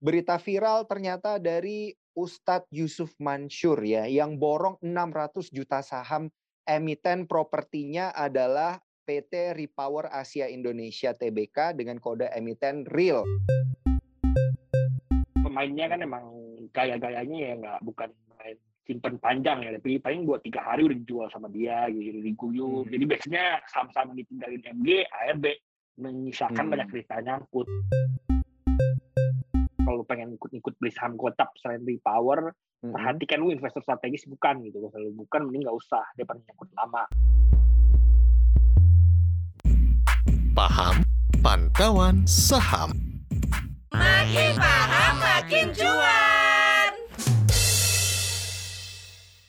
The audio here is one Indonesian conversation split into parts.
berita viral ternyata dari Ustadz Yusuf Mansur ya yang borong 600 juta saham emiten propertinya adalah PT Repower Asia Indonesia Tbk dengan kode emiten REAL. Pemainnya kan emang gaya-gayanya ya nggak bukan main simpen panjang ya, tapi paling buat tiga hari udah dijual sama dia, gitu diguyur. Hmm. Jadi biasanya saham-saham ditinggalin MG, ARB menyisakan hmm. banyak cerita nyangkut kalau pengen ikut-ikut beli saham gotap selain Repower, mm-hmm. perhatikan lu investor strategis bukan gitu. Kalau bukan mending nggak usah daripada nyangkut lama. Paham pantauan saham. Makin paham makin cuan.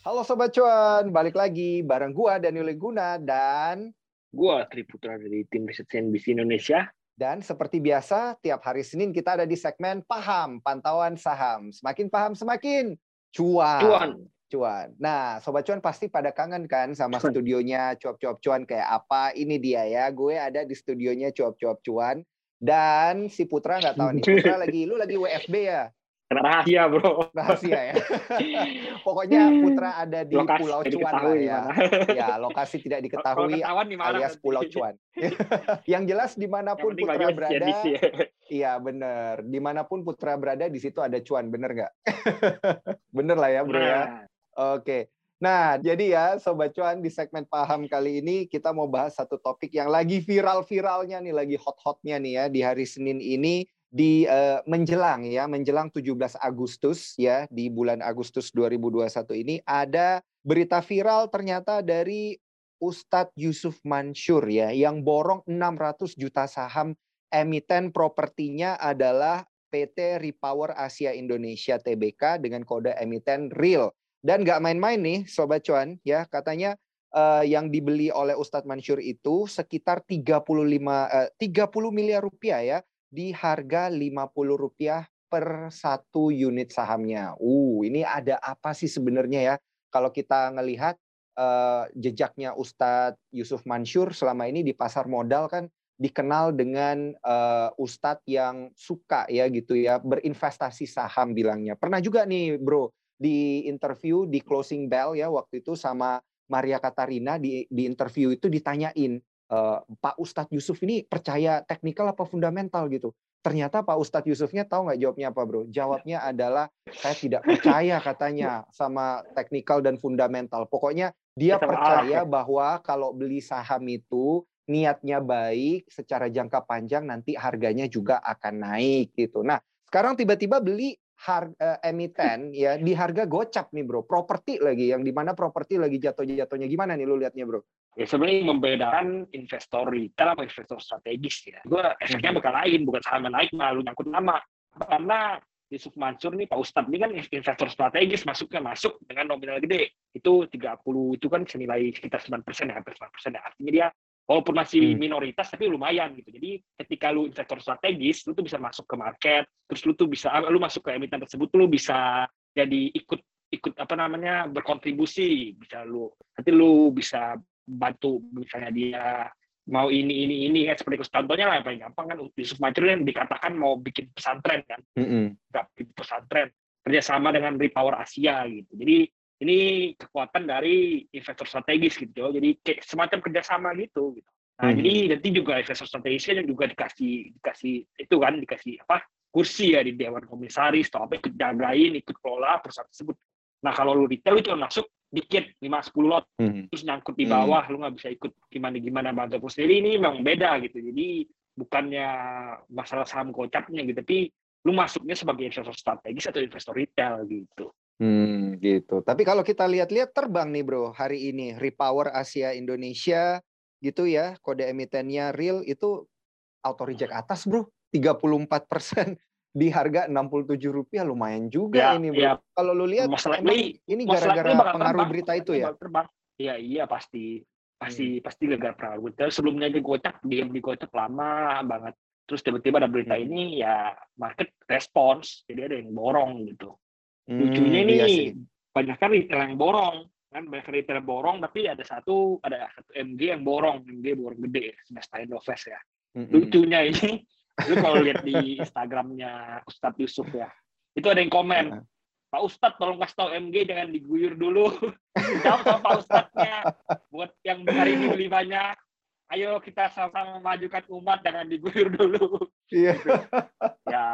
Halo Sobat Cuan, balik lagi bareng gua Daniel Guna dan gua Triputra dari tim riset CNBC Indonesia. Dan seperti biasa, tiap hari Senin kita ada di segmen Paham, Pantauan Saham. Semakin paham, semakin cuan. Cuan. Cuan. Nah, Sobat Cuan pasti pada kangen kan sama cuan. studionya Cuap-Cuap Cuan kayak apa. Ini dia ya, gue ada di studionya Cuap-Cuap Cuan. Dan si Putra nggak tahu nih, Putra lagi, lu lagi WFB ya? Rahasia bro. Rahasia ya. Pokoknya Putra ada di lokasi Pulau Cuan lah ya. ya lokasi tidak diketahui alias Pulau Cuan. Yang jelas di mana pun yang Putra berada ya. iya bener. Di mana pun Putra berada di situ ada cuan. Bener nggak? Bener lah ya bro ya. Oke. Nah, jadi ya Sobat Cuan di segmen paham kali ini kita mau bahas satu topik yang lagi viral-viralnya nih, lagi hot-hotnya nih ya di hari Senin ini di uh, menjelang ya, menjelang 17 Agustus ya, di bulan Agustus 2021 ini ada berita viral ternyata dari Ustadz Yusuf Mansur ya yang borong 600 juta saham emiten propertinya adalah PT Repower Asia Indonesia Tbk dengan kode emiten REAL. Dan nggak main-main nih Sobat Cuan ya katanya uh, yang dibeli oleh Ustadz Mansur itu sekitar 35 uh, 30 miliar rupiah ya di harga Rp50 per satu unit sahamnya. Uh, ini ada apa sih sebenarnya ya? Kalau kita ngelihat uh, jejaknya Ustadz Yusuf Mansur selama ini di pasar modal kan dikenal dengan uh, Ustadz yang suka ya gitu ya berinvestasi saham bilangnya. Pernah juga nih bro di interview di closing bell ya waktu itu sama Maria Katarina di di interview itu ditanyain e, Pak Ustadz Yusuf ini percaya teknikal apa fundamental gitu. Ternyata Pak Ustadz Yusufnya tahu nggak jawabnya apa bro? Jawabnya adalah saya tidak percaya katanya sama teknikal dan fundamental. Pokoknya dia percaya bahwa kalau beli saham itu niatnya baik, secara jangka panjang nanti harganya juga akan naik gitu. Nah, sekarang tiba-tiba beli harga eh, emiten ya di harga gocap nih bro properti lagi yang di mana properti lagi jatuh-jatuhnya gimana nih lu liatnya bro ya sebenarnya membedakan investor retail sama investor strategis ya. Gue efeknya hmm. bakal lain bukan saham naik malu nyangkut nama. Karena Yusuf Mansur nih Pak Ustadz ini kan investor strategis masuknya masuk dengan nominal gede. Itu 30 itu kan senilai sekitar 9 persen ya hampir 9 persen ya. Artinya dia walaupun masih hmm. minoritas tapi lumayan gitu. Jadi ketika lu investor strategis lu tuh bisa masuk ke market terus lu tuh bisa ah, lu masuk ke emiten tersebut lu bisa jadi ikut ikut apa namanya berkontribusi. Bisa lu nanti lu bisa bantu misalnya dia mau ini ini ini kan seperti contohnya lah yang paling gampang kan Yusuf Majrul yang dikatakan mau bikin pesantren kan. Mm -hmm. bikin pesantren kerjasama dengan Repower Asia gitu. Jadi ini kekuatan dari investor strategis gitu. Jadi kayak semacam kerjasama gitu gitu. Nah hmm. jadi nanti juga investor strategisnya juga dikasih dikasih itu kan dikasih apa kursi ya di dewan komisaris atau apa ikut jagain ikut kelola perusahaan tersebut nah kalau lu retail itu masuk dikit lima sepuluh lot hmm. terus nyangkut di bawah hmm. lu nggak bisa ikut gimana gimana bantu sendiri ini memang beda gitu jadi bukannya masalah saham gocapnya gitu tapi lu masuknya sebagai investor strategis atau investor retail gitu Hmm, gitu. Tapi kalau kita lihat-lihat terbang nih bro hari ini Repower Asia Indonesia gitu ya kode emitennya real itu auto reject atas bro 34 persen di harga 67 rupiah lumayan juga ya, ini bro. Ya. Kalau lu lihat masalah ini ini gara-gara pengaruh terbang, berita itu ya. Terbang. Iya iya pasti pasti hmm. pasti gara-gara pengaruh berita. Sebelumnya aja gocap dia beli gocap lama banget. Terus tiba-tiba ada berita hmm. ini ya market respons jadi ada yang borong gitu. Lucunya hmm, ini iya banyak kan retail yang borong kan banyak retail yang borong tapi ada satu ada satu MG yang borong MG borong gede Semesta Indofest ya mm-hmm. lucunya ini Lu kalau lihat di Instagramnya Ustadz Yusuf ya, itu ada yang komen, Pak Ustadz tolong kasih tahu MG jangan diguyur dulu. Jawab sama Pak Ustadznya. Buat yang hari ini beli banyak, ayo kita sama-sama memajukan umat jangan diguyur dulu. Iya. ya.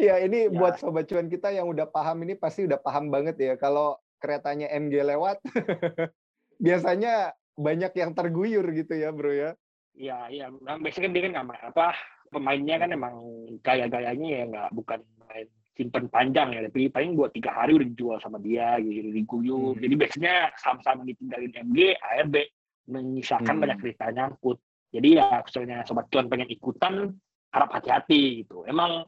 Iya, ini ya. buat sobat cuan kita yang udah paham ini pasti udah paham banget ya kalau keretanya MG lewat biasanya banyak yang terguyur gitu ya, Bro ya. Iya, iya. Nah, biasanya kan dia kan nggak apa pemainnya kan emang gaya-gayanya ya nggak bukan main simpen panjang ya, tapi paling buat tiga hari udah dijual sama dia gitu, diguyur. Hmm. Jadi biasanya sama-sama ditinggalin MG, ARB menyisakan hmm. banyak cerita nyangkut. Jadi ya misalnya sobat cuan pengen ikutan harap hati-hati gitu. Emang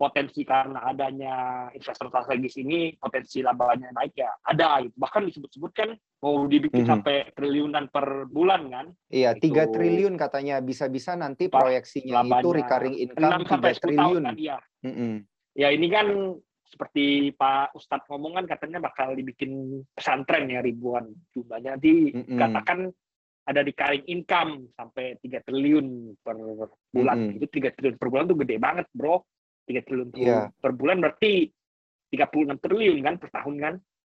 potensi karena adanya investor strategis ini potensi labanya naik ya ada gitu. Bahkan disebut-sebut kan mau dibikin -hmm. sampai triliunan per bulan kan. Iya, tiga triliun katanya bisa-bisa nanti proyeksinya labanya, itu recurring income tiga triliun. Tahun, kan, iya. Mm -hmm. Ya ini kan seperti Pak Ustadz ngomong kan katanya bakal dibikin pesantren ya ribuan jumlahnya nanti mm -hmm. katakan ada di recurring income sampai 3 triliun per bulan. Mm -hmm. Itu 3 triliun per bulan tuh gede banget, Bro. 3 triliun yeah. per bulan berarti 36 triliun kan per tahun kan.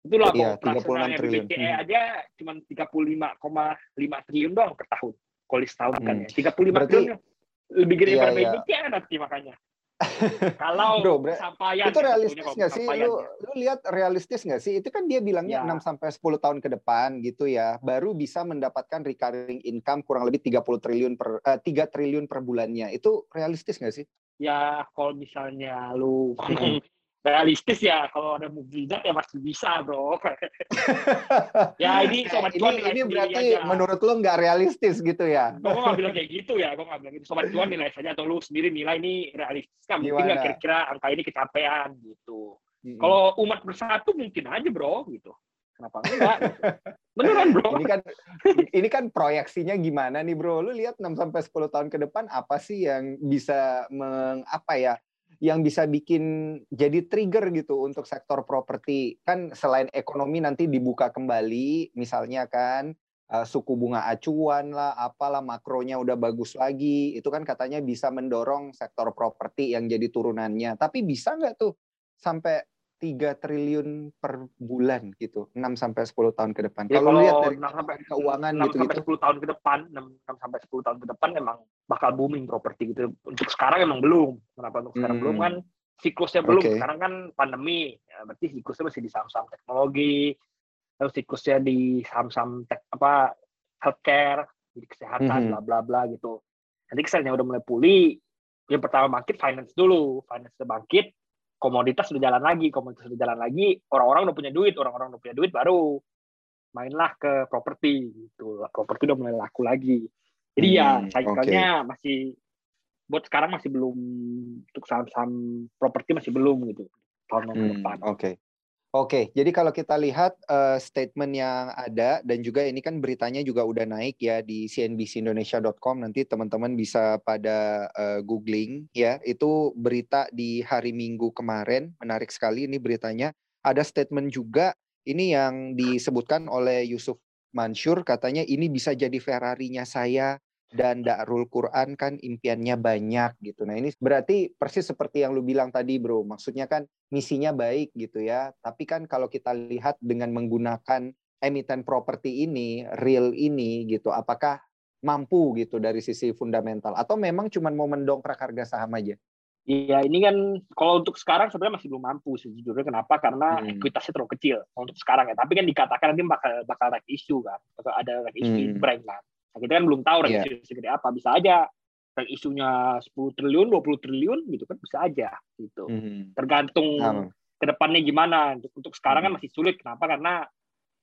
Itulah kalau pelaksananya BCE hmm. aja cuma 35,5 triliun doang per tahun. Kalau setahun hmm. kan ya. 35 berarti, triliun lebih gede yeah, daripada yeah. BCE nanti makanya. Kalau Bro, sampaian itu realistis nggak sih? Lu, lu lihat realistis nggak sih? Itu kan dia bilangnya ya. 6 sampai 10 tahun ke depan gitu ya, baru bisa mendapatkan recurring income kurang lebih 30 triliun per uh, eh, 3 triliun per bulannya. Itu realistis nggak sih? Ya, kalau misalnya lu realistis ya kalau ada mukjizat ya masih bisa bro. Ya ini sobat cuan ini, ini berarti aja. menurut lo nggak realistis gitu ya? Gue nggak bilang kayak gitu ya gue nggak bilang gitu. Sobat cuan nilai saja atau lu sendiri nilai ini realistis. Kan mungkin nggak kira-kira angka ini kecapean gitu. Hmm. kalau umat bersatu mungkin aja bro gitu. Kenapa enggak? Beneran bro. Ini kan ini kan proyeksinya gimana nih bro? Lu lihat 6 sampai 10 tahun ke depan apa sih yang bisa mengapa ya yang bisa bikin jadi trigger gitu untuk sektor properti. Kan selain ekonomi nanti dibuka kembali misalnya kan uh, suku bunga acuan lah apalah makronya udah bagus lagi. Itu kan katanya bisa mendorong sektor properti yang jadi turunannya. Tapi bisa nggak tuh sampai 3 triliun per bulan gitu 6 sampai 10 tahun ke depan. Ya, kalau lihat dari 6 sampai keuangan 6 gitu sampai gitu. 10 tahun ke depan, 6, 6 sampai 10 tahun ke depan memang bakal booming properti gitu. Untuk sekarang emang belum. Kenapa untuk sekarang hmm. belum kan siklusnya belum. Okay. Sekarang kan pandemi, ya, berarti siklusnya masih di saham-saham teknologi, terus siklusnya di saham-saham tek, apa healthcare, di kesehatan, bla bla bla gitu. Nanti kesannya udah mulai pulih, yang pertama bangkit finance dulu, finance bangkit, komoditas sudah jalan lagi, komoditas sudah jalan lagi, orang-orang udah punya duit, orang-orang udah punya duit baru mainlah ke properti gitu. Properti udah mulai laku lagi. Jadi ya, hmm, ya cycle-nya okay. masih buat sekarang masih belum untuk saham-saham properti masih belum gitu tahun hmm, depan. Oke. Okay. Oke, jadi kalau kita lihat uh, statement yang ada dan juga ini kan beritanya juga udah naik ya di cnbcindonesia.com nanti teman-teman bisa pada uh, googling ya. Itu berita di hari Minggu kemarin, menarik sekali ini beritanya. Ada statement juga ini yang disebutkan oleh Yusuf Mansur katanya ini bisa jadi Ferrari-nya saya dan Darul Quran kan impiannya banyak gitu. Nah ini berarti persis seperti yang lu bilang tadi bro. Maksudnya kan misinya baik gitu ya. Tapi kan kalau kita lihat dengan menggunakan emiten properti ini, real ini gitu. Apakah mampu gitu dari sisi fundamental? Atau memang cuma mau mendongkrak harga saham aja? Iya, ini kan kalau untuk sekarang sebenarnya masih belum mampu sejujurnya. Kenapa? Karena hmm. ekuitasnya terlalu kecil untuk sekarang ya. Tapi kan dikatakan nanti bakal bakal rek isu kan, bakal ada rek isu hmm. brand kan. Nah, kita kan belum tahu yeah. segede apa. Bisa aja isunya 10 triliun, 20 triliun gitu kan bisa aja gitu. Mm-hmm. Tergantung um. ke depannya gimana. Untuk, untuk sekarang mm-hmm. kan masih sulit. Kenapa? Karena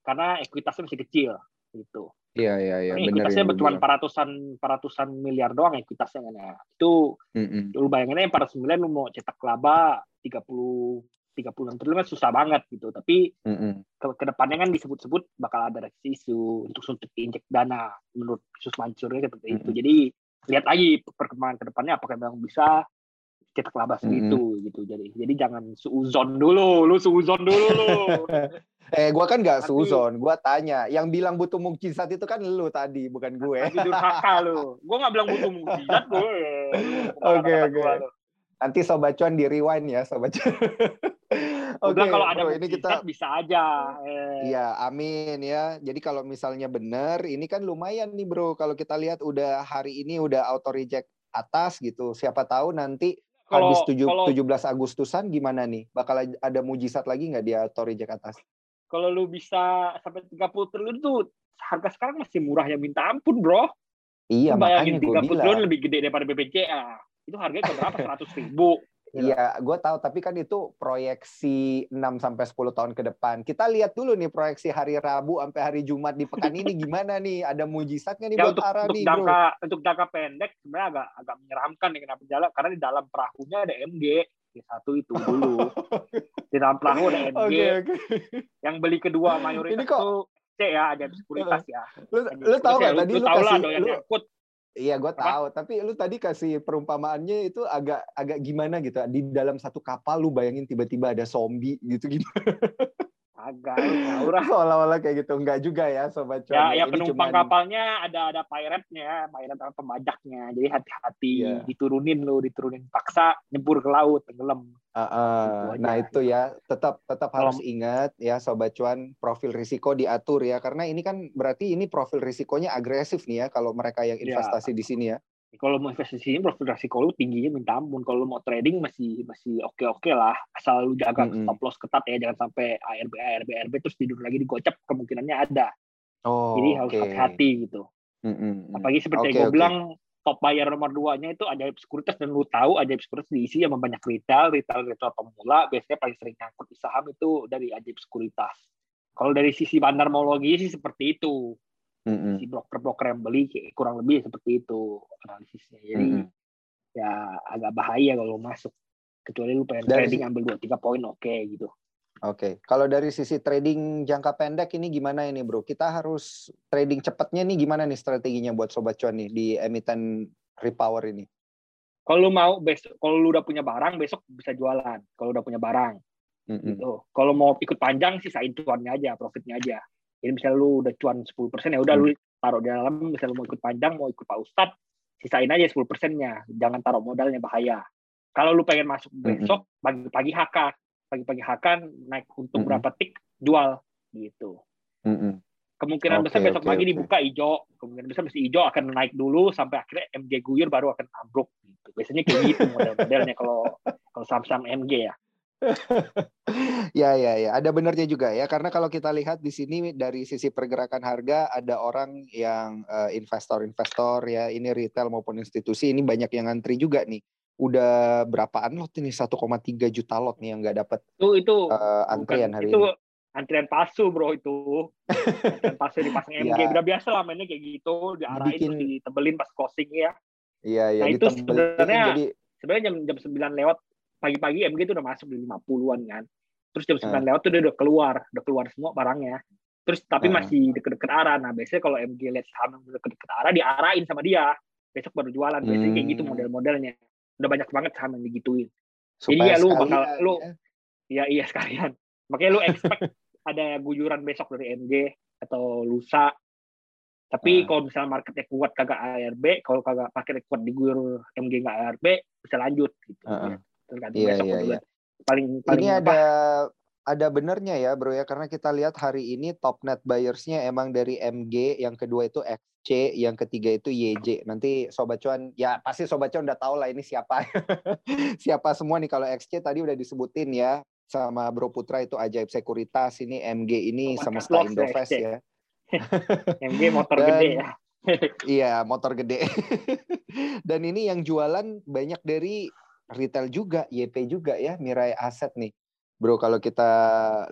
karena ekuitasnya masih kecil gitu. Iya iya iya. Ekuitasnya betul ratusan ratusan miliar doang ekuitasnya kan ya. Itu mm-hmm. lu bayanginnya yang 400 miliar lu mau cetak laba 30 tiga puluh triliun kan susah banget gitu. Tapi mm-hmm. ke, ke depannya kan disebut-sebut bakal ada isu untuk suntik injek dana menurut Sus Mansurnya seperti mm-hmm. itu. Jadi lihat lagi perkembangan ke depannya apakah memang bisa cetak laba segitu mm-hmm. gitu. Jadi jadi jangan suuzon dulu, lu suuzon dulu lu. Eh, gue kan nggak suzon, gue tanya. Yang bilang butuh mukjizat itu kan lu tadi, bukan gue. Tapi durhaka lu. Gue nggak bilang butuh mukjizat, gue. Oke, oke. Nanti Sobat Cuan di rewind ya, Sobat Cuan. Oke, okay, kalau ada bro, ini kita bisa aja. Eh. Iya, amin ya. Jadi kalau misalnya benar, ini kan lumayan nih bro. Kalau kita lihat udah hari ini udah auto reject atas gitu. Siapa tahu nanti kalau, habis 7, kalau, 17 Agustusan gimana nih? Bakal ada mujizat lagi nggak dia auto reject atas? Kalau lu bisa sampai 30 triliun tuh harga sekarang masih murah ya minta ampun, bro. Iya, makanya gue bilang. lebih gede daripada BPJA. Itu harganya berapa? 100 ribu. Iya, gue tahu. Tapi kan itu proyeksi 6 sampai 10 tahun ke depan. Kita lihat dulu nih proyeksi hari Rabu sampai hari Jumat di pekan ini gimana nih? Ada mujizatnya nih ya, buat untuk, Ara untuk nih, jangka, bro? Untuk jangka pendek sebenarnya agak agak menyeramkan nih kenapa jalan karena di dalam perahunya ada MG. Di satu itu dulu. di dalam perahu ada MG. Okay, okay. Yang beli kedua mayoritas ini kok, itu C ya, ada sekuritas ya. Lu, lu tahu nggak tadi lu, lu kasih, lah, lu, Iya, gue tahu. Tapi lu tadi kasih perumpamaannya itu agak agak gimana gitu? Di dalam satu kapal lu bayangin tiba-tiba ada zombie gitu gimana? Agak, aura. Seolah-olah kayak gitu. Enggak juga ya, sobat cuan. Ya, ya penumpang cuman... kapalnya ada ada pirate-nya, pirate atau pembajaknya. Jadi hati-hati yeah. diturunin lu, diturunin paksa, nyebur ke laut, tenggelam. Uh, uh, nah itu ya, tetap tetap harus ingat ya, sobat cuan, profil risiko diatur ya, karena ini kan berarti ini profil risikonya agresif nih ya, kalau mereka yang iya. investasi ya. di sini ya kalau mau investasi ini profil resiko lu tingginya minta ampun kalau mau trading masih masih oke oke lah asal lu jaga mm -hmm. stop loss ketat ya jangan sampai ARB ARB ARB terus tidur lagi digocap kemungkinannya ada oh, jadi okay. harus hati-hati gitu mm -hmm. apalagi seperti okay, yang gue okay. bilang top buyer nomor duanya itu ajaib sekuritas dan lu tahu ajaib sekuritas diisi sama banyak retail retail retail pemula biasanya paling sering nyangkut di saham itu dari ajaib sekuritas kalau dari sisi bandarmologi sih seperti itu mm-hmm. si broker-broker yang beli kurang lebih seperti itu analisisnya jadi mm-hmm. ya agak bahaya kalau masuk kecuali lu pengen dari, trading ambil dua tiga poin oke okay, gitu oke okay. kalau dari sisi trading jangka pendek ini gimana ini bro kita harus trading cepatnya nih gimana nih strateginya buat sobat cuan nih di emiten repower ini kalau lu mau besok kalau lu udah punya barang besok bisa jualan kalau udah punya barang mm-hmm. gitu kalau mau ikut panjang sih sain cuannya aja profitnya aja jadi misalnya lu udah cuan 10% ya udah lu hmm. taruh di dalam, misalnya lu mau ikut panjang, mau ikut Pak Ustad, sisain aja 10 persennya. Jangan taruh modalnya bahaya. Kalau lu pengen masuk hmm. besok, pagi-pagi HK. Pagi-pagi HK naik untuk hmm. berapa tik, jual. Gitu. Kemungkinan okay, besar besok okay, pagi okay. dibuka hijau. Kemungkinan besar masih hijau akan naik dulu sampai akhirnya MG guyur baru akan ambruk. Gitu. Biasanya kayak gitu model-modelnya kalau kalau saham-saham MG ya. ya ya ya. Ada benarnya juga ya karena kalau kita lihat di sini dari sisi pergerakan harga ada orang yang uh, investor-investor ya ini retail maupun institusi ini banyak yang ngantri juga nih. Udah berapaan lot ini? 1,3 juta lot nih yang nggak dapat itu itu uh, antrian hari itu, ini. antrian palsu bro itu. Antrian palsu dipasang MG ya. udah biasa lah mainnya kayak gitu diarahin Bikin... terus ditebelin pas closing ya. Iya iya nah itu sebenarnya jadi... sebenarnya jam jam sembilan lewat pagi-pagi MG itu udah masuk di 50-an kan. Terus jam 9 hmm. lewat tuh dia udah keluar, udah keluar semua barangnya. Terus tapi hmm. masih deket-deket arah. Nah, biasanya kalau MG lihat saham yang deket-deket arah diarahin sama dia. Besok baru jualan. Biasanya hmm. kayak gitu hmm. model-modelnya. Udah banyak banget saham yang digituin. Supaya Jadi ya lu bakal ya. lu ya iya sekalian. Makanya lu expect ada guyuran besok dari MG atau lusa tapi uh. kalau misalnya marketnya kuat kagak ARB, kalau kagak marketnya kuat diguyur MG nggak ARB, bisa lanjut gitu. Uh. Tergantung iya, besok iya, iya. Paling, paling ini apa? ada ada benernya ya bro ya. Karena kita lihat hari ini top net buyersnya emang dari MG yang kedua itu XC yang ketiga itu YJ nanti sobat cuan ya pasti sobat cuan udah tahu lah ini siapa. Siapa semua nih. Kalau XC tadi udah disebutin ya sama Bro Putra itu ajaib sekuritas. Ini MG ini oh, semesta Indofest ya MG motor Dan, gede ya. iya motor gede. Dan ini yang jualan banyak dari retail juga, YP juga ya, Mirai Aset nih. Bro, kalau kita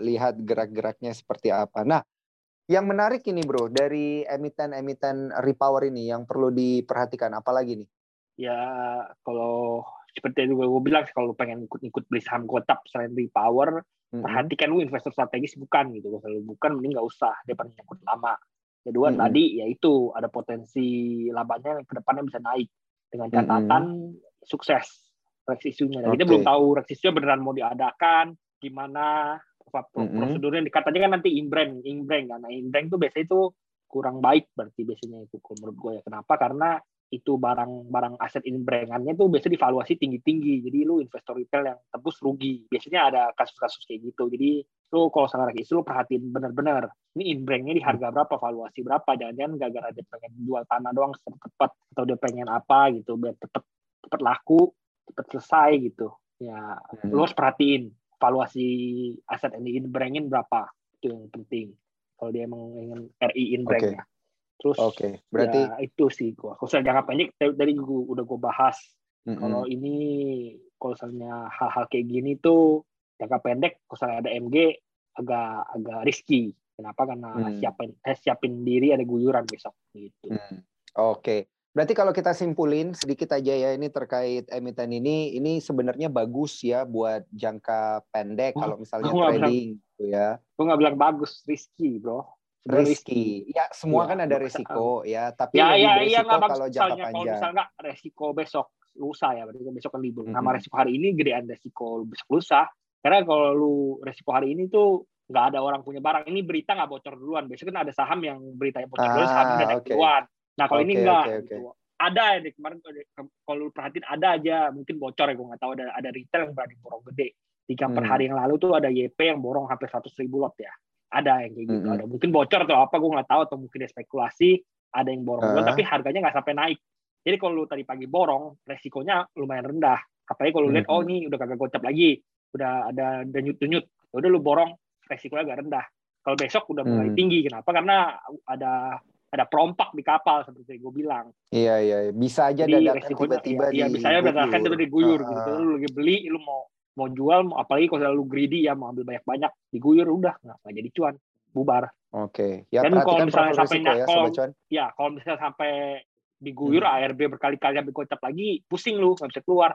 lihat gerak-geraknya seperti apa. Nah, yang menarik ini bro, dari emiten-emiten repower ini yang perlu diperhatikan, apalagi nih? Ya, kalau seperti yang gue bilang, kalau pengen ikut-ikut beli saham kotak selain repower, mm-hmm. perhatikan lu investor strategis bukan gitu. Kalau bukan, mending nggak usah, daripada nyangkut lama. Kedua mm-hmm. tadi, yaitu ada potensi labanya yang ke depannya bisa naik. Dengan catatan mm-hmm. sukses Rex isunya. Nah, okay. Kita belum tahu Rex isunya beneran mau diadakan, gimana prosedurnya mm-hmm. katanya kan nanti inbrand inbrand kan nah inbrand itu biasanya itu kurang baik berarti biasanya itu menurut gue ya. Kenapa? Karena itu barang-barang aset inbrandannya tuh biasanya divaluasi tinggi-tinggi. Jadi lu investor retail yang tebus rugi. Biasanya ada kasus-kasus kayak gitu. Jadi lu kalau sangat lagi lu perhatiin benar-benar ini inbrandnya di harga berapa valuasi berapa. Jangan-jangan gara-gara dia pengen jual tanah doang cepat atau dia pengen apa gitu biar cepet cepet laku cepet selesai gitu ya hmm. lu harus perhatiin valuasi aset yang diinbrandin berapa itu yang penting kalau dia emang ingin RI inbrandnya okay. Terus Oke, okay. berarti ya, itu sih gua. Kalau jangka pendek tadi gua udah gua bahas. Mm -hmm. Kalau ini kalau misalnya hal-hal kayak gini tuh jangka pendek kalau ada MG agak agak risky. Kenapa? Karena hmm. siapin eh, siapin diri ada guyuran besok gitu. Hmm. Oke. Okay. Berarti kalau kita simpulin sedikit aja ya ini terkait emiten ini, ini sebenarnya bagus ya buat jangka pendek oh, kalau misalnya trading bilang, gitu ya. Gue nggak bilang bagus, risky bro risky. Ya, semua ya, kan ada resiko ya, tapi ya, lebih ya, ya, kalau jangka panjang. Kalau misalnya resiko besok lusa ya, berarti besok kan libur. -hmm. Nama resiko hari ini gedean resiko besok lusa. Karena kalau lu resiko hari ini tuh nggak ada orang punya barang. Ini berita nggak bocor duluan. Besok kan ada saham yang beritanya bocor ah, duluan, saham udah naik okay. duluan. Nah kalau okay, ini enggak. Okay, okay. Gitu. Ada ya kemarin kalau lu perhatiin ada aja mungkin bocor ya gue nggak tahu ada ada retail yang berani borong gede. Tiga hmm. per hari yang lalu tuh ada YP yang borong hampir seratus ribu lot ya ada yang kayak gitu mm-hmm. ada mungkin bocor atau apa gue nggak tahu atau mungkin dia spekulasi ada yang borong uh. tapi harganya nggak sampai naik jadi kalau lu tadi pagi borong resikonya lumayan rendah apalagi kalau lu lihat mm-hmm. oh ini udah kagak gocap lagi udah ada denyut-denyut ya udah lu borong resikonya agak rendah kalau besok udah mulai mm. tinggi kenapa karena ada ada perompak di kapal seperti gue bilang. Iya iya bisa aja Jadi, dadakan tiba-tiba iya, di bisa aja dadakan tiba-tiba diguyur uh, gitu. Lu lagi beli lu mau mau jual apalagi kalau selalu greedy ya mau ambil banyak-banyak diguyur udah nggak nggak jadi cuan bubar oke okay. ya dan kalau misalnya sampai ya, kalau, ya kalau misalnya sampai diguyur hmm. ARB berkali-kali ambil kocap lagi pusing lu nggak bisa keluar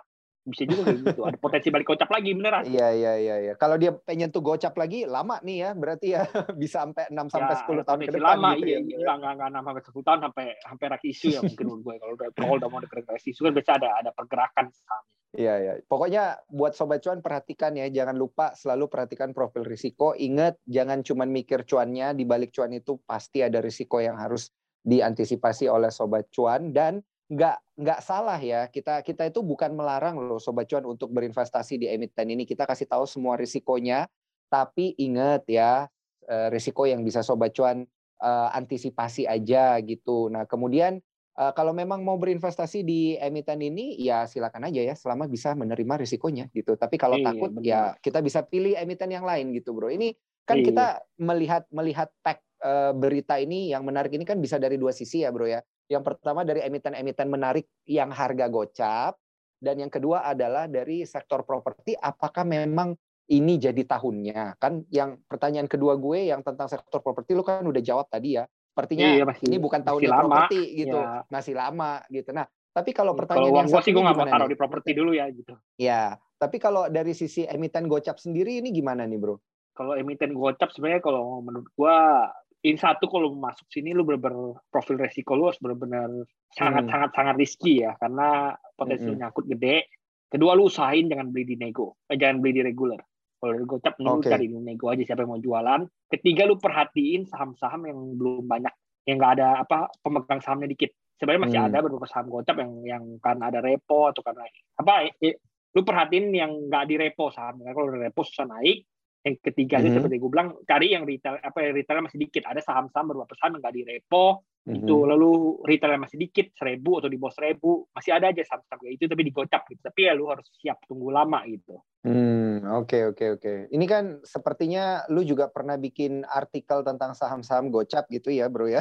bisa juga kayak gitu. Ada potensi balik gocap lagi beneran iya iya iya iya. Kalau dia pengen tuh gocap lagi lama nih ya berarti ya. Bisa sampai 6 sampai ya, 10 tahun ke depan lama gitu iya ya. enggak enggak enggak 6 sampai 10 tahun sampai sampai rak isu ya mungkin menurut gue. Kalau udah kalau udah mau deket rak isu kan biasa ada ada pergerakan sahamnya Iya, iya. Pokoknya buat sobat cuan perhatikan ya, jangan lupa selalu perhatikan profil risiko. Ingat, jangan cuma mikir cuannya, di balik cuan itu pasti ada risiko yang harus diantisipasi oleh sobat cuan. Dan nggak nggak salah ya kita kita itu bukan melarang loh sobat cuan untuk berinvestasi di emiten ini kita kasih tahu semua risikonya tapi ingat ya eh, risiko yang bisa sobat cuan uh, antisipasi aja gitu nah kemudian uh, kalau memang mau berinvestasi di emiten ini ya silakan aja ya selama bisa menerima risikonya gitu. Tapi kalau iya, takut bener. ya kita bisa pilih emiten yang lain gitu, Bro. Ini kan iya. kita melihat melihat tag uh, berita ini yang menarik ini kan bisa dari dua sisi ya, Bro ya. Yang pertama dari emiten-emiten menarik yang harga gocap dan yang kedua adalah dari sektor properti apakah memang ini jadi tahunnya kan yang pertanyaan kedua gue yang tentang sektor properti lu kan udah jawab tadi ya Sepertinya iya, masih, ini bukan tahun properti gitu, ya. masih lama gitu. Nah, tapi kalau pertanyaan kalau yang sih gue nggak mau taruh di properti dulu ya gitu. Ya, tapi kalau dari sisi emiten gocap sendiri ini gimana nih bro? Kalau emiten gocap sebenarnya kalau menurut gua ini satu kalau masuk sini lu bener-bener profil resiko lu harus bener-bener sangat hmm. sangat sangat risky ya karena potensi hmm. nyangkut gede. Kedua lu usahain jangan beli di nego, eh, jangan beli di regular. Kalau dari gocap lu okay. cari nego aja siapa yang mau jualan. Ketiga lu perhatiin saham-saham yang belum banyak, yang nggak ada apa pemegang sahamnya dikit. Sebenarnya masih hmm. ada beberapa saham gocap yang yang karena ada repo atau karena apa? Eh, lu perhatiin yang nggak di repo sahamnya. Kalau repo susah naik. Yang ketiga mm-hmm. seperti gue bilang cari yang retail apa yang retail masih dikit. Ada saham-saham beberapa saham yang nggak di repo mm-hmm. itu lalu retail masih dikit seribu atau di bawah seribu masih ada aja saham-saham kayak itu tapi digocap gitu. Tapi ya lu harus siap tunggu lama gitu. Hmm, oke oke oke. Ini kan sepertinya lu juga pernah bikin artikel tentang saham-saham gocap gitu ya, Bro ya.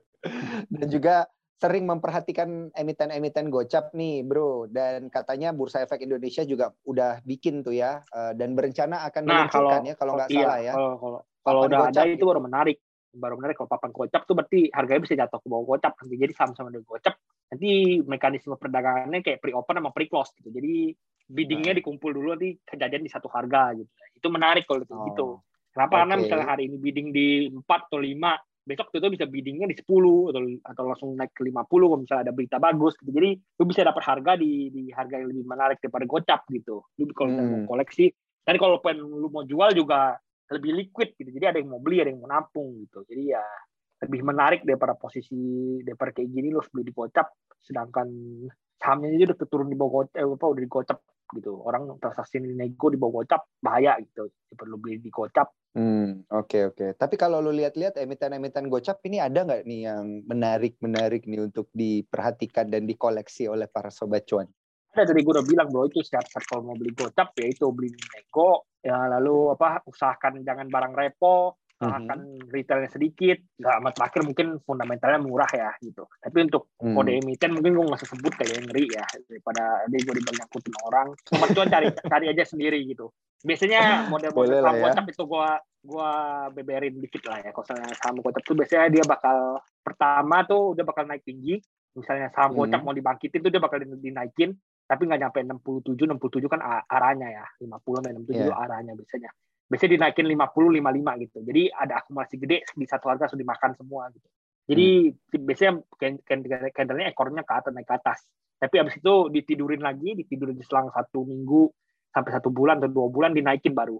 Dan juga sering memperhatikan emiten-emiten gocap nih, Bro. Dan katanya Bursa Efek Indonesia juga udah bikin tuh ya eh, dan berencana akan nah, meluncurkan ya kalau nggak iya, salah ya. Kalau kalau, kalau udah ada itu gitu. baru menarik. Baru menarik kalau papan gocap tuh berarti harganya bisa jatuh ke bawah gocap nanti. Jadi saham-saham dengan gocap nanti mekanisme perdagangannya kayak pre-open sama pre-close gitu. Jadi biddingnya nah. dikumpul dulu nanti kejadian di satu harga gitu. Itu menarik kalau oh. gitu. Kenapa? Okay. Karena misalnya hari ini bidding di 4 atau 5, besok itu bisa biddingnya di 10 atau atau langsung naik ke 50 kalau misalnya ada berita bagus gitu. Jadi lu bisa dapat harga di di harga yang lebih menarik daripada gocap gitu. Lu kalau hmm. mau koleksi, dan kalau pengen lu mau jual juga lebih liquid gitu. Jadi ada yang mau beli, ada yang mau nampung gitu. Jadi ya lebih menarik daripada posisi daripada kayak gini lo beli di gocap sedangkan sahamnya aja udah turun di bawah eh, apa udah di gocap gitu. Orang transaksi nego di bawah gocap bahaya gitu. Perlu beli di gocap. Hmm, oke okay, oke. Okay. Tapi kalau lo lihat-lihat emiten-emiten gocap ini ada nggak nih yang menarik-menarik nih untuk diperhatikan dan dikoleksi oleh para sobat cuan? Ada tadi gue udah bilang bro itu setiap kalau mau beli gocap ya itu beli nego ya lalu apa usahakan jangan barang repo akan mm-hmm. retailnya sedikit, nggak amat terakhir mungkin fundamentalnya murah ya gitu. Tapi untuk mm. kode emiten mungkin gue nggak usah sebut kayak ngeri ya daripada dia gue dibanyakutin orang. Cuma tuan cari cari aja sendiri gitu. Biasanya model-model saham ya. itu gue gua beberin dikit lah ya. Kalau misalnya saham kocap tuh biasanya dia bakal pertama tuh udah bakal naik tinggi. Misalnya saham kocap mm. mau dibangkitin tuh dia bakal dinaikin tapi nggak nyampe 67 67 kan arahnya ya 50 sampai 67 yeah. arahnya biasanya biasanya dinaikin 50 55 gitu. Jadi ada akumulasi gede di satu harga sudah dimakan semua gitu. Jadi hmm. biasanya candle-nya ekornya ke atas naik ke atas. Tapi abis itu ditidurin lagi, ditidurin selang satu minggu sampai satu bulan atau dua bulan dinaikin baru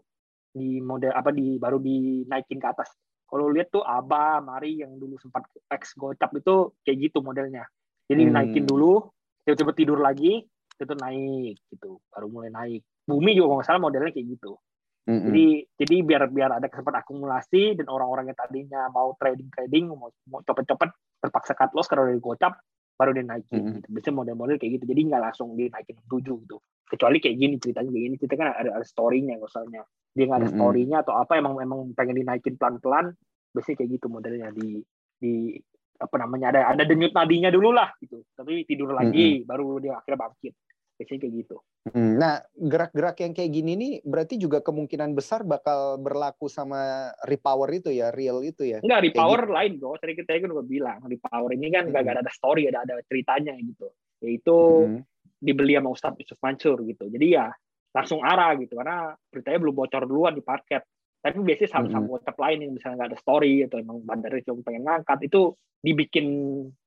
di model apa di baru dinaikin ke atas. Kalau lihat tuh Aba, Mari yang dulu sempat X gocap itu kayak gitu modelnya. Jadi hmm. dinaikin dulu, tiba-tiba tidur lagi, itu naik gitu, baru mulai naik. Bumi juga nggak salah modelnya kayak gitu. Mm-hmm. Jadi jadi biar biar ada kesempatan akumulasi dan orang-orang yang tadinya mau trading trading mau mau cepet-cepet terpaksa cut loss karena dari gocap baru dinaikin. Mm-hmm. Gitu. Biasanya model-model kayak gitu. Jadi nggak langsung dinaikin tujuh gitu. Kecuali kayak gini ceritanya kayak gini cerita kan ada ada storynya misalnya dia nggak ada mm-hmm. storynya atau apa emang emang pengen dinaikin pelan-pelan biasanya kayak gitu modelnya di di apa namanya ada ada denyut nadinya dulu lah gitu. Tapi tidur lagi mm-hmm. baru dia akhirnya bangkit biasanya kayak gitu. Hmm, nah, gerak-gerak yang kayak gini nih berarti juga kemungkinan besar bakal berlaku sama repower itu ya, real itu ya? Enggak, repower gitu. lain bro. Tadi kita kan udah bilang, repower ini kan hmm. gak ada story, ada ada ceritanya gitu. Yaitu hmm. dibeli sama Ustadz Yusuf Mansur gitu. Jadi ya langsung arah gitu, karena beritanya belum bocor duluan di parket. Tapi biasanya saham-saham hmm. WhatsApp lain yang misalnya nggak ada story atau emang bandarnya cuma pengen ngangkat itu dibikin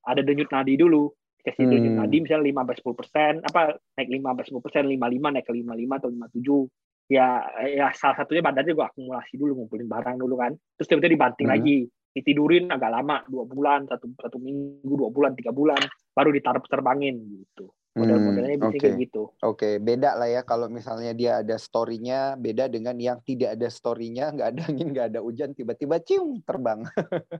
ada denyut nadi dulu kasih hmm. tunjuk tadi misalnya 5 sampai 10 persen apa naik 5 sampai 10 persen 55 naik ke 55 atau 57 ya ya salah satunya badannya gue akumulasi dulu ngumpulin barang dulu kan. Terus tiba-tiba dibanting hmm. lagi. Ditidurin agak lama dua bulan satu satu minggu dua bulan tiga bulan baru ditaruh terbangin gitu model-modelnya bisa okay. kayak gitu. Oke, okay. beda lah ya kalau misalnya dia ada story-nya, beda dengan yang tidak ada story-nya, nggak ada angin, nggak ada hujan, tiba-tiba cium terbang.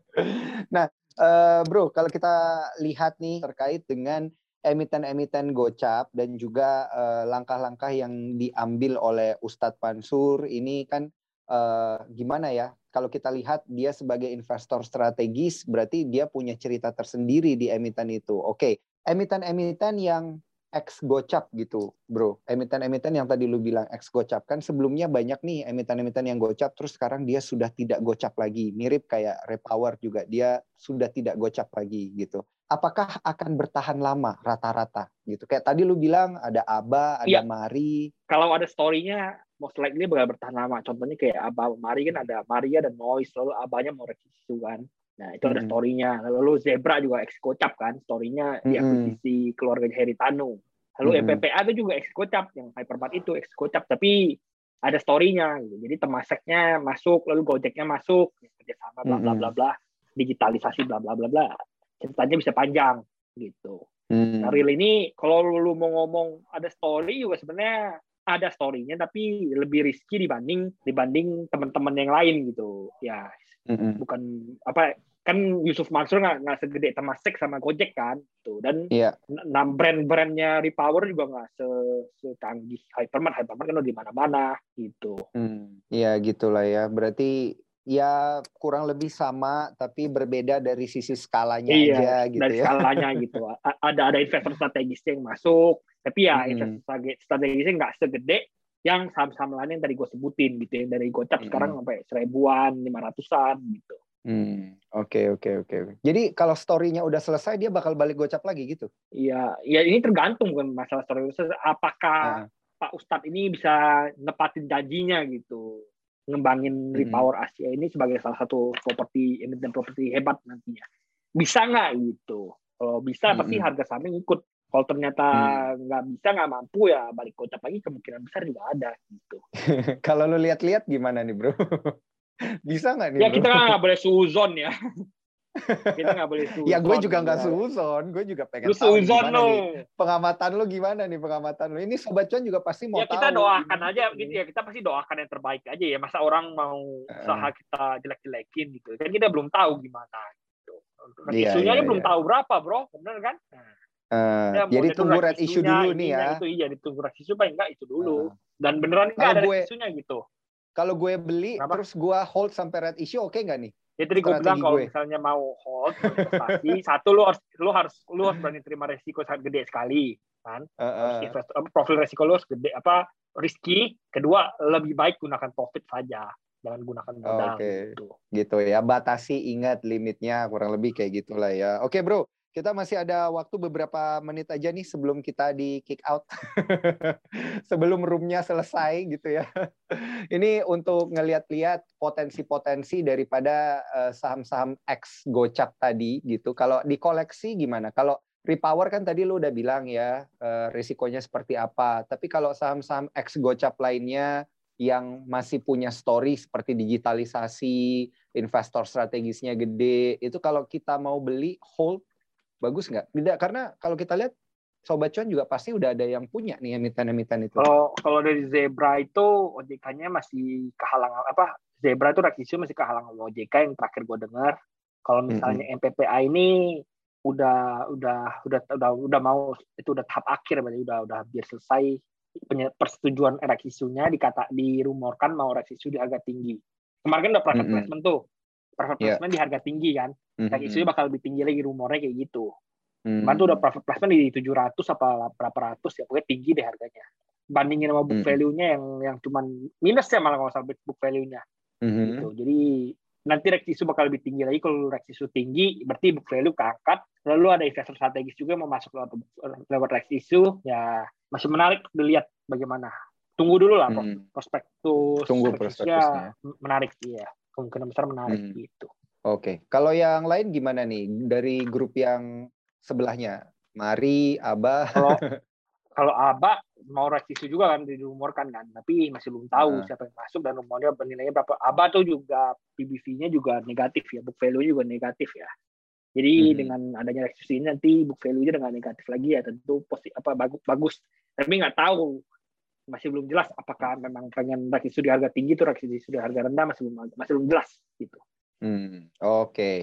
nah, uh, bro, kalau kita lihat nih terkait dengan emiten-emiten gocap dan juga uh, langkah-langkah yang diambil oleh Ustadz Pansur ini kan uh, gimana ya? Kalau kita lihat dia sebagai investor strategis, berarti dia punya cerita tersendiri di emiten itu. Oke, okay. emiten-emiten yang ex gocap gitu, bro. Emiten-emiten yang tadi lu bilang ex gocap kan sebelumnya banyak nih emiten-emiten yang gocap terus sekarang dia sudah tidak gocap lagi. Mirip kayak Repower juga dia sudah tidak gocap lagi gitu. Apakah akan bertahan lama rata-rata gitu? Kayak tadi lu bilang ada Aba, ada ya. Mari. Kalau ada story-nya most likely bakal bertahan lama. Contohnya kayak Aba Mari kan ada Maria dan Noise, lalu Abanya mau revisi kan. Nah, itu ada story-nya. Lalu Zebra juga ex kocap kan, story-nya di akuisisi keluarga Heritano. Lalu mm MPPA itu juga ex yang Hypermart itu ex tapi ada story-nya. Gitu. Jadi Temaseknya masuk, lalu Gojeknya masuk, kerjasama bla bla bla bla, digitalisasi bla bla bla bla. Ceritanya bisa panjang gitu. Mm. Nah, real ini kalau lu mau ngomong ada story juga sebenarnya ada story-nya tapi lebih risky dibanding dibanding teman-teman yang lain gitu. Ya, mm-hmm. bukan apa kan Yusuf Mansur nggak nggak segede Temasek sama Gojek kan tuh dan yeah. enam brand-brandnya Repower juga nggak se secanggih Hypermart Hypermart kan udah di mana-mana gitu hmm. ya gitulah ya berarti ya kurang lebih sama tapi berbeda dari sisi skalanya iya, aja gitu dari ya. skalanya gitu ada ada investor strategis yang masuk tapi ya hmm. investor strategisnya nggak segede yang saham-saham lain yang tadi gue sebutin gitu ya dari gocap hmm. sekarang sampai seribuan lima ratusan gitu Hmm, oke oke oke. Jadi kalau story-nya udah selesai dia bakal balik gocap lagi gitu? Iya, ya ini tergantung kan masalah story apakah uh. Pak Ustadz ini bisa nepatin janjinya gitu, ngembangin hmm. Repower Asia ini sebagai salah satu properti emiten properti hebat nantinya. Bisa nggak gitu? Kalau bisa hmm. pasti harga sahamnya ikut. Kalau ternyata hmm. nggak hmm. bisa, nggak mampu ya balik kota lagi kemungkinan besar juga ada gitu. Kalau lu lihat-lihat gimana nih bro? Bisa nggak nih? Ya kita kan nggak boleh suzon ya. kita nggak boleh suzon. Ya gue juga nggak suzon, gue juga pengen lu tahu suzon lo. Pengamatan lu gimana nih pengamatan lu? Ini sobat cuan juga pasti mau ya, tahu. kita doakan aja gitu ya. Kita pasti doakan yang terbaik aja ya. Masa orang mau usaha kita jelek-jelekin gitu. Kan kita belum tahu gimana. Gitu. Iya, isunya iya, belum iya. tahu berapa bro, bener kan? Uh, ya, jadi tunggu red issue dulu nih ya. Itu iya ditunggu red issue paling enggak itu dulu. Uh. Dan beneran enggak ada gue, isunya gitu. Kalau gue beli Kenapa? terus gue hold sampai red issue oke okay nggak nih? Ya tadi gue bilang kalau misalnya mau hold investasi, satu lu harus lu harus lu harus berani terima resiko sangat gede sekali kan. Uh, uh. profil resiko lu harus gede apa risky. Kedua lebih baik gunakan profit saja jangan gunakan modal Oke. Okay. gitu. Gitu ya. Batasi ingat limitnya kurang lebih kayak gitulah ya. Oke, okay, Bro. Kita masih ada waktu beberapa menit aja nih sebelum kita di kick out. sebelum roomnya selesai gitu ya. Ini untuk ngeliat-liat potensi-potensi daripada eh, saham-saham X gocap tadi gitu. Kalau di koleksi gimana? Kalau repower kan tadi lu udah bilang ya uh, risikonya seperti apa. Tapi kalau saham-saham X gocap lainnya yang masih punya story seperti digitalisasi, investor strategisnya gede, itu kalau kita mau beli hold bagus nggak? Tidak, karena kalau kita lihat Sobat Cuan juga pasti udah ada yang punya nih emiten-emiten itu. Kalau kalau dari Zebra itu OJK-nya masih kehalangan apa? Zebra itu rakisio masih kehalangan OJK yang terakhir gue dengar. Kalau misalnya mm -hmm. MPPA ini udah udah udah udah udah mau itu udah tahap akhir berarti udah udah hampir selesai persetujuan rakisunya dikata dirumorkan mau rakisu di harga tinggi. Kemarin kan udah private mm -hmm. placement tuh private iya. placement yeah. di harga tinggi kan. Mm-hmm. Dan isunya bakal lebih tinggi lagi rumornya kayak gitu. Mm-hmm. Tuh udah private placement di 700 apa berapa ratus ya, pokoknya tinggi deh harganya. Bandingin sama book mm-hmm. value-nya yang yang cuman minus ya malah kalau salah book value-nya. Mm-hmm. Gitu. Jadi nanti rex isu bakal lebih tinggi lagi kalau rex isu tinggi berarti book value keangkat lalu ada investor strategis juga mau masuk lewat lewat rex isu ya masih menarik dilihat bagaimana tunggu dulu lah hmm. prospektus tunggu prospektusnya menarik iya kemungkinan besar menarik hmm. gitu. Oke, okay. kalau yang lain gimana nih dari grup yang sebelahnya? Mari, Aba. Kalau kalau Aba mau revisi juga kan dirumorkan kan, tapi masih belum tahu nah. siapa yang masuk dan rumornya bernilainya berapa. Aba tuh juga PBV-nya juga negatif ya, book value juga negatif ya. Jadi hmm. dengan adanya revisi ini nanti book value-nya dengan negatif lagi ya tentu positif apa bagus bagus. Tapi nggak tahu masih belum jelas apakah memang pengen rakit di harga tinggi itu rakit di harga rendah masih belum masih belum jelas gitu. Hmm, oke. Okay.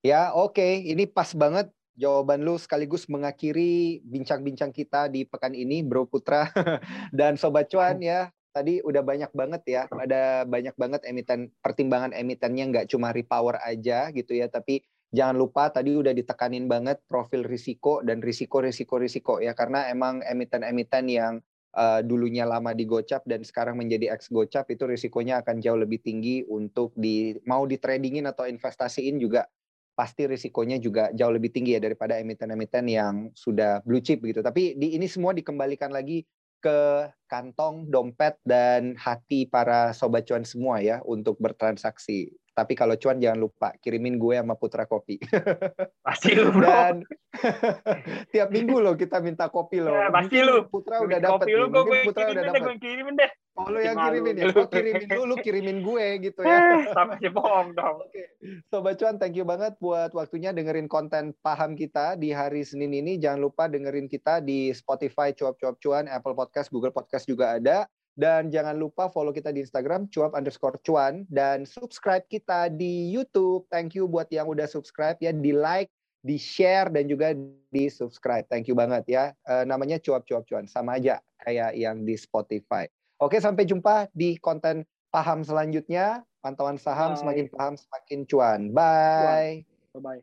Ya, oke. Okay. Ini pas banget jawaban lu sekaligus mengakhiri bincang-bincang kita di pekan ini, Bro Putra dan Sobat Cuan ya. Tadi udah banyak banget ya, ada banyak banget emiten pertimbangan emitennya nggak cuma repower aja gitu ya, tapi jangan lupa tadi udah ditekanin banget profil risiko dan risiko risiko risiko ya karena emang emiten-emiten yang uh, dulunya lama di Gocap dan sekarang menjadi ex Gocap itu risikonya akan jauh lebih tinggi untuk di mau di tradingin atau investasiin juga pasti risikonya juga jauh lebih tinggi ya daripada emiten-emiten yang sudah blue chip gitu. Tapi di ini semua dikembalikan lagi ke kantong, dompet dan hati para sobat cuan semua ya untuk bertransaksi. Tapi kalau cuan jangan lupa kirimin gue sama Putra Kopi. Pasti lu, bro. Dan tiap minggu lo kita minta kopi lo. Ya, pasti lu. Putra udah dapat. Kopi lu gue Putra udah dapat. Gue kirimin deh. Oh, lu yang kirimin ya? Gue kirimin lu, lu kirimin gue gitu ya. Sama si bohong dong. Oke. Sobat Cuan, thank you banget buat waktunya dengerin konten paham kita di hari Senin ini. Jangan lupa dengerin kita di Spotify, Cuap-Cuap Cuan, Apple Podcast, Google Podcast juga ada. Dan jangan lupa follow kita di Instagram cuap underscore cuan dan subscribe kita di YouTube. Thank you buat yang udah subscribe ya, di like, di share dan juga di subscribe. Thank you banget ya. E, namanya cuap cuap cuan sama aja kayak yang di Spotify. Oke sampai jumpa di konten paham selanjutnya. Pantauan saham Bye. semakin paham semakin cuan. Bye. Bye bye.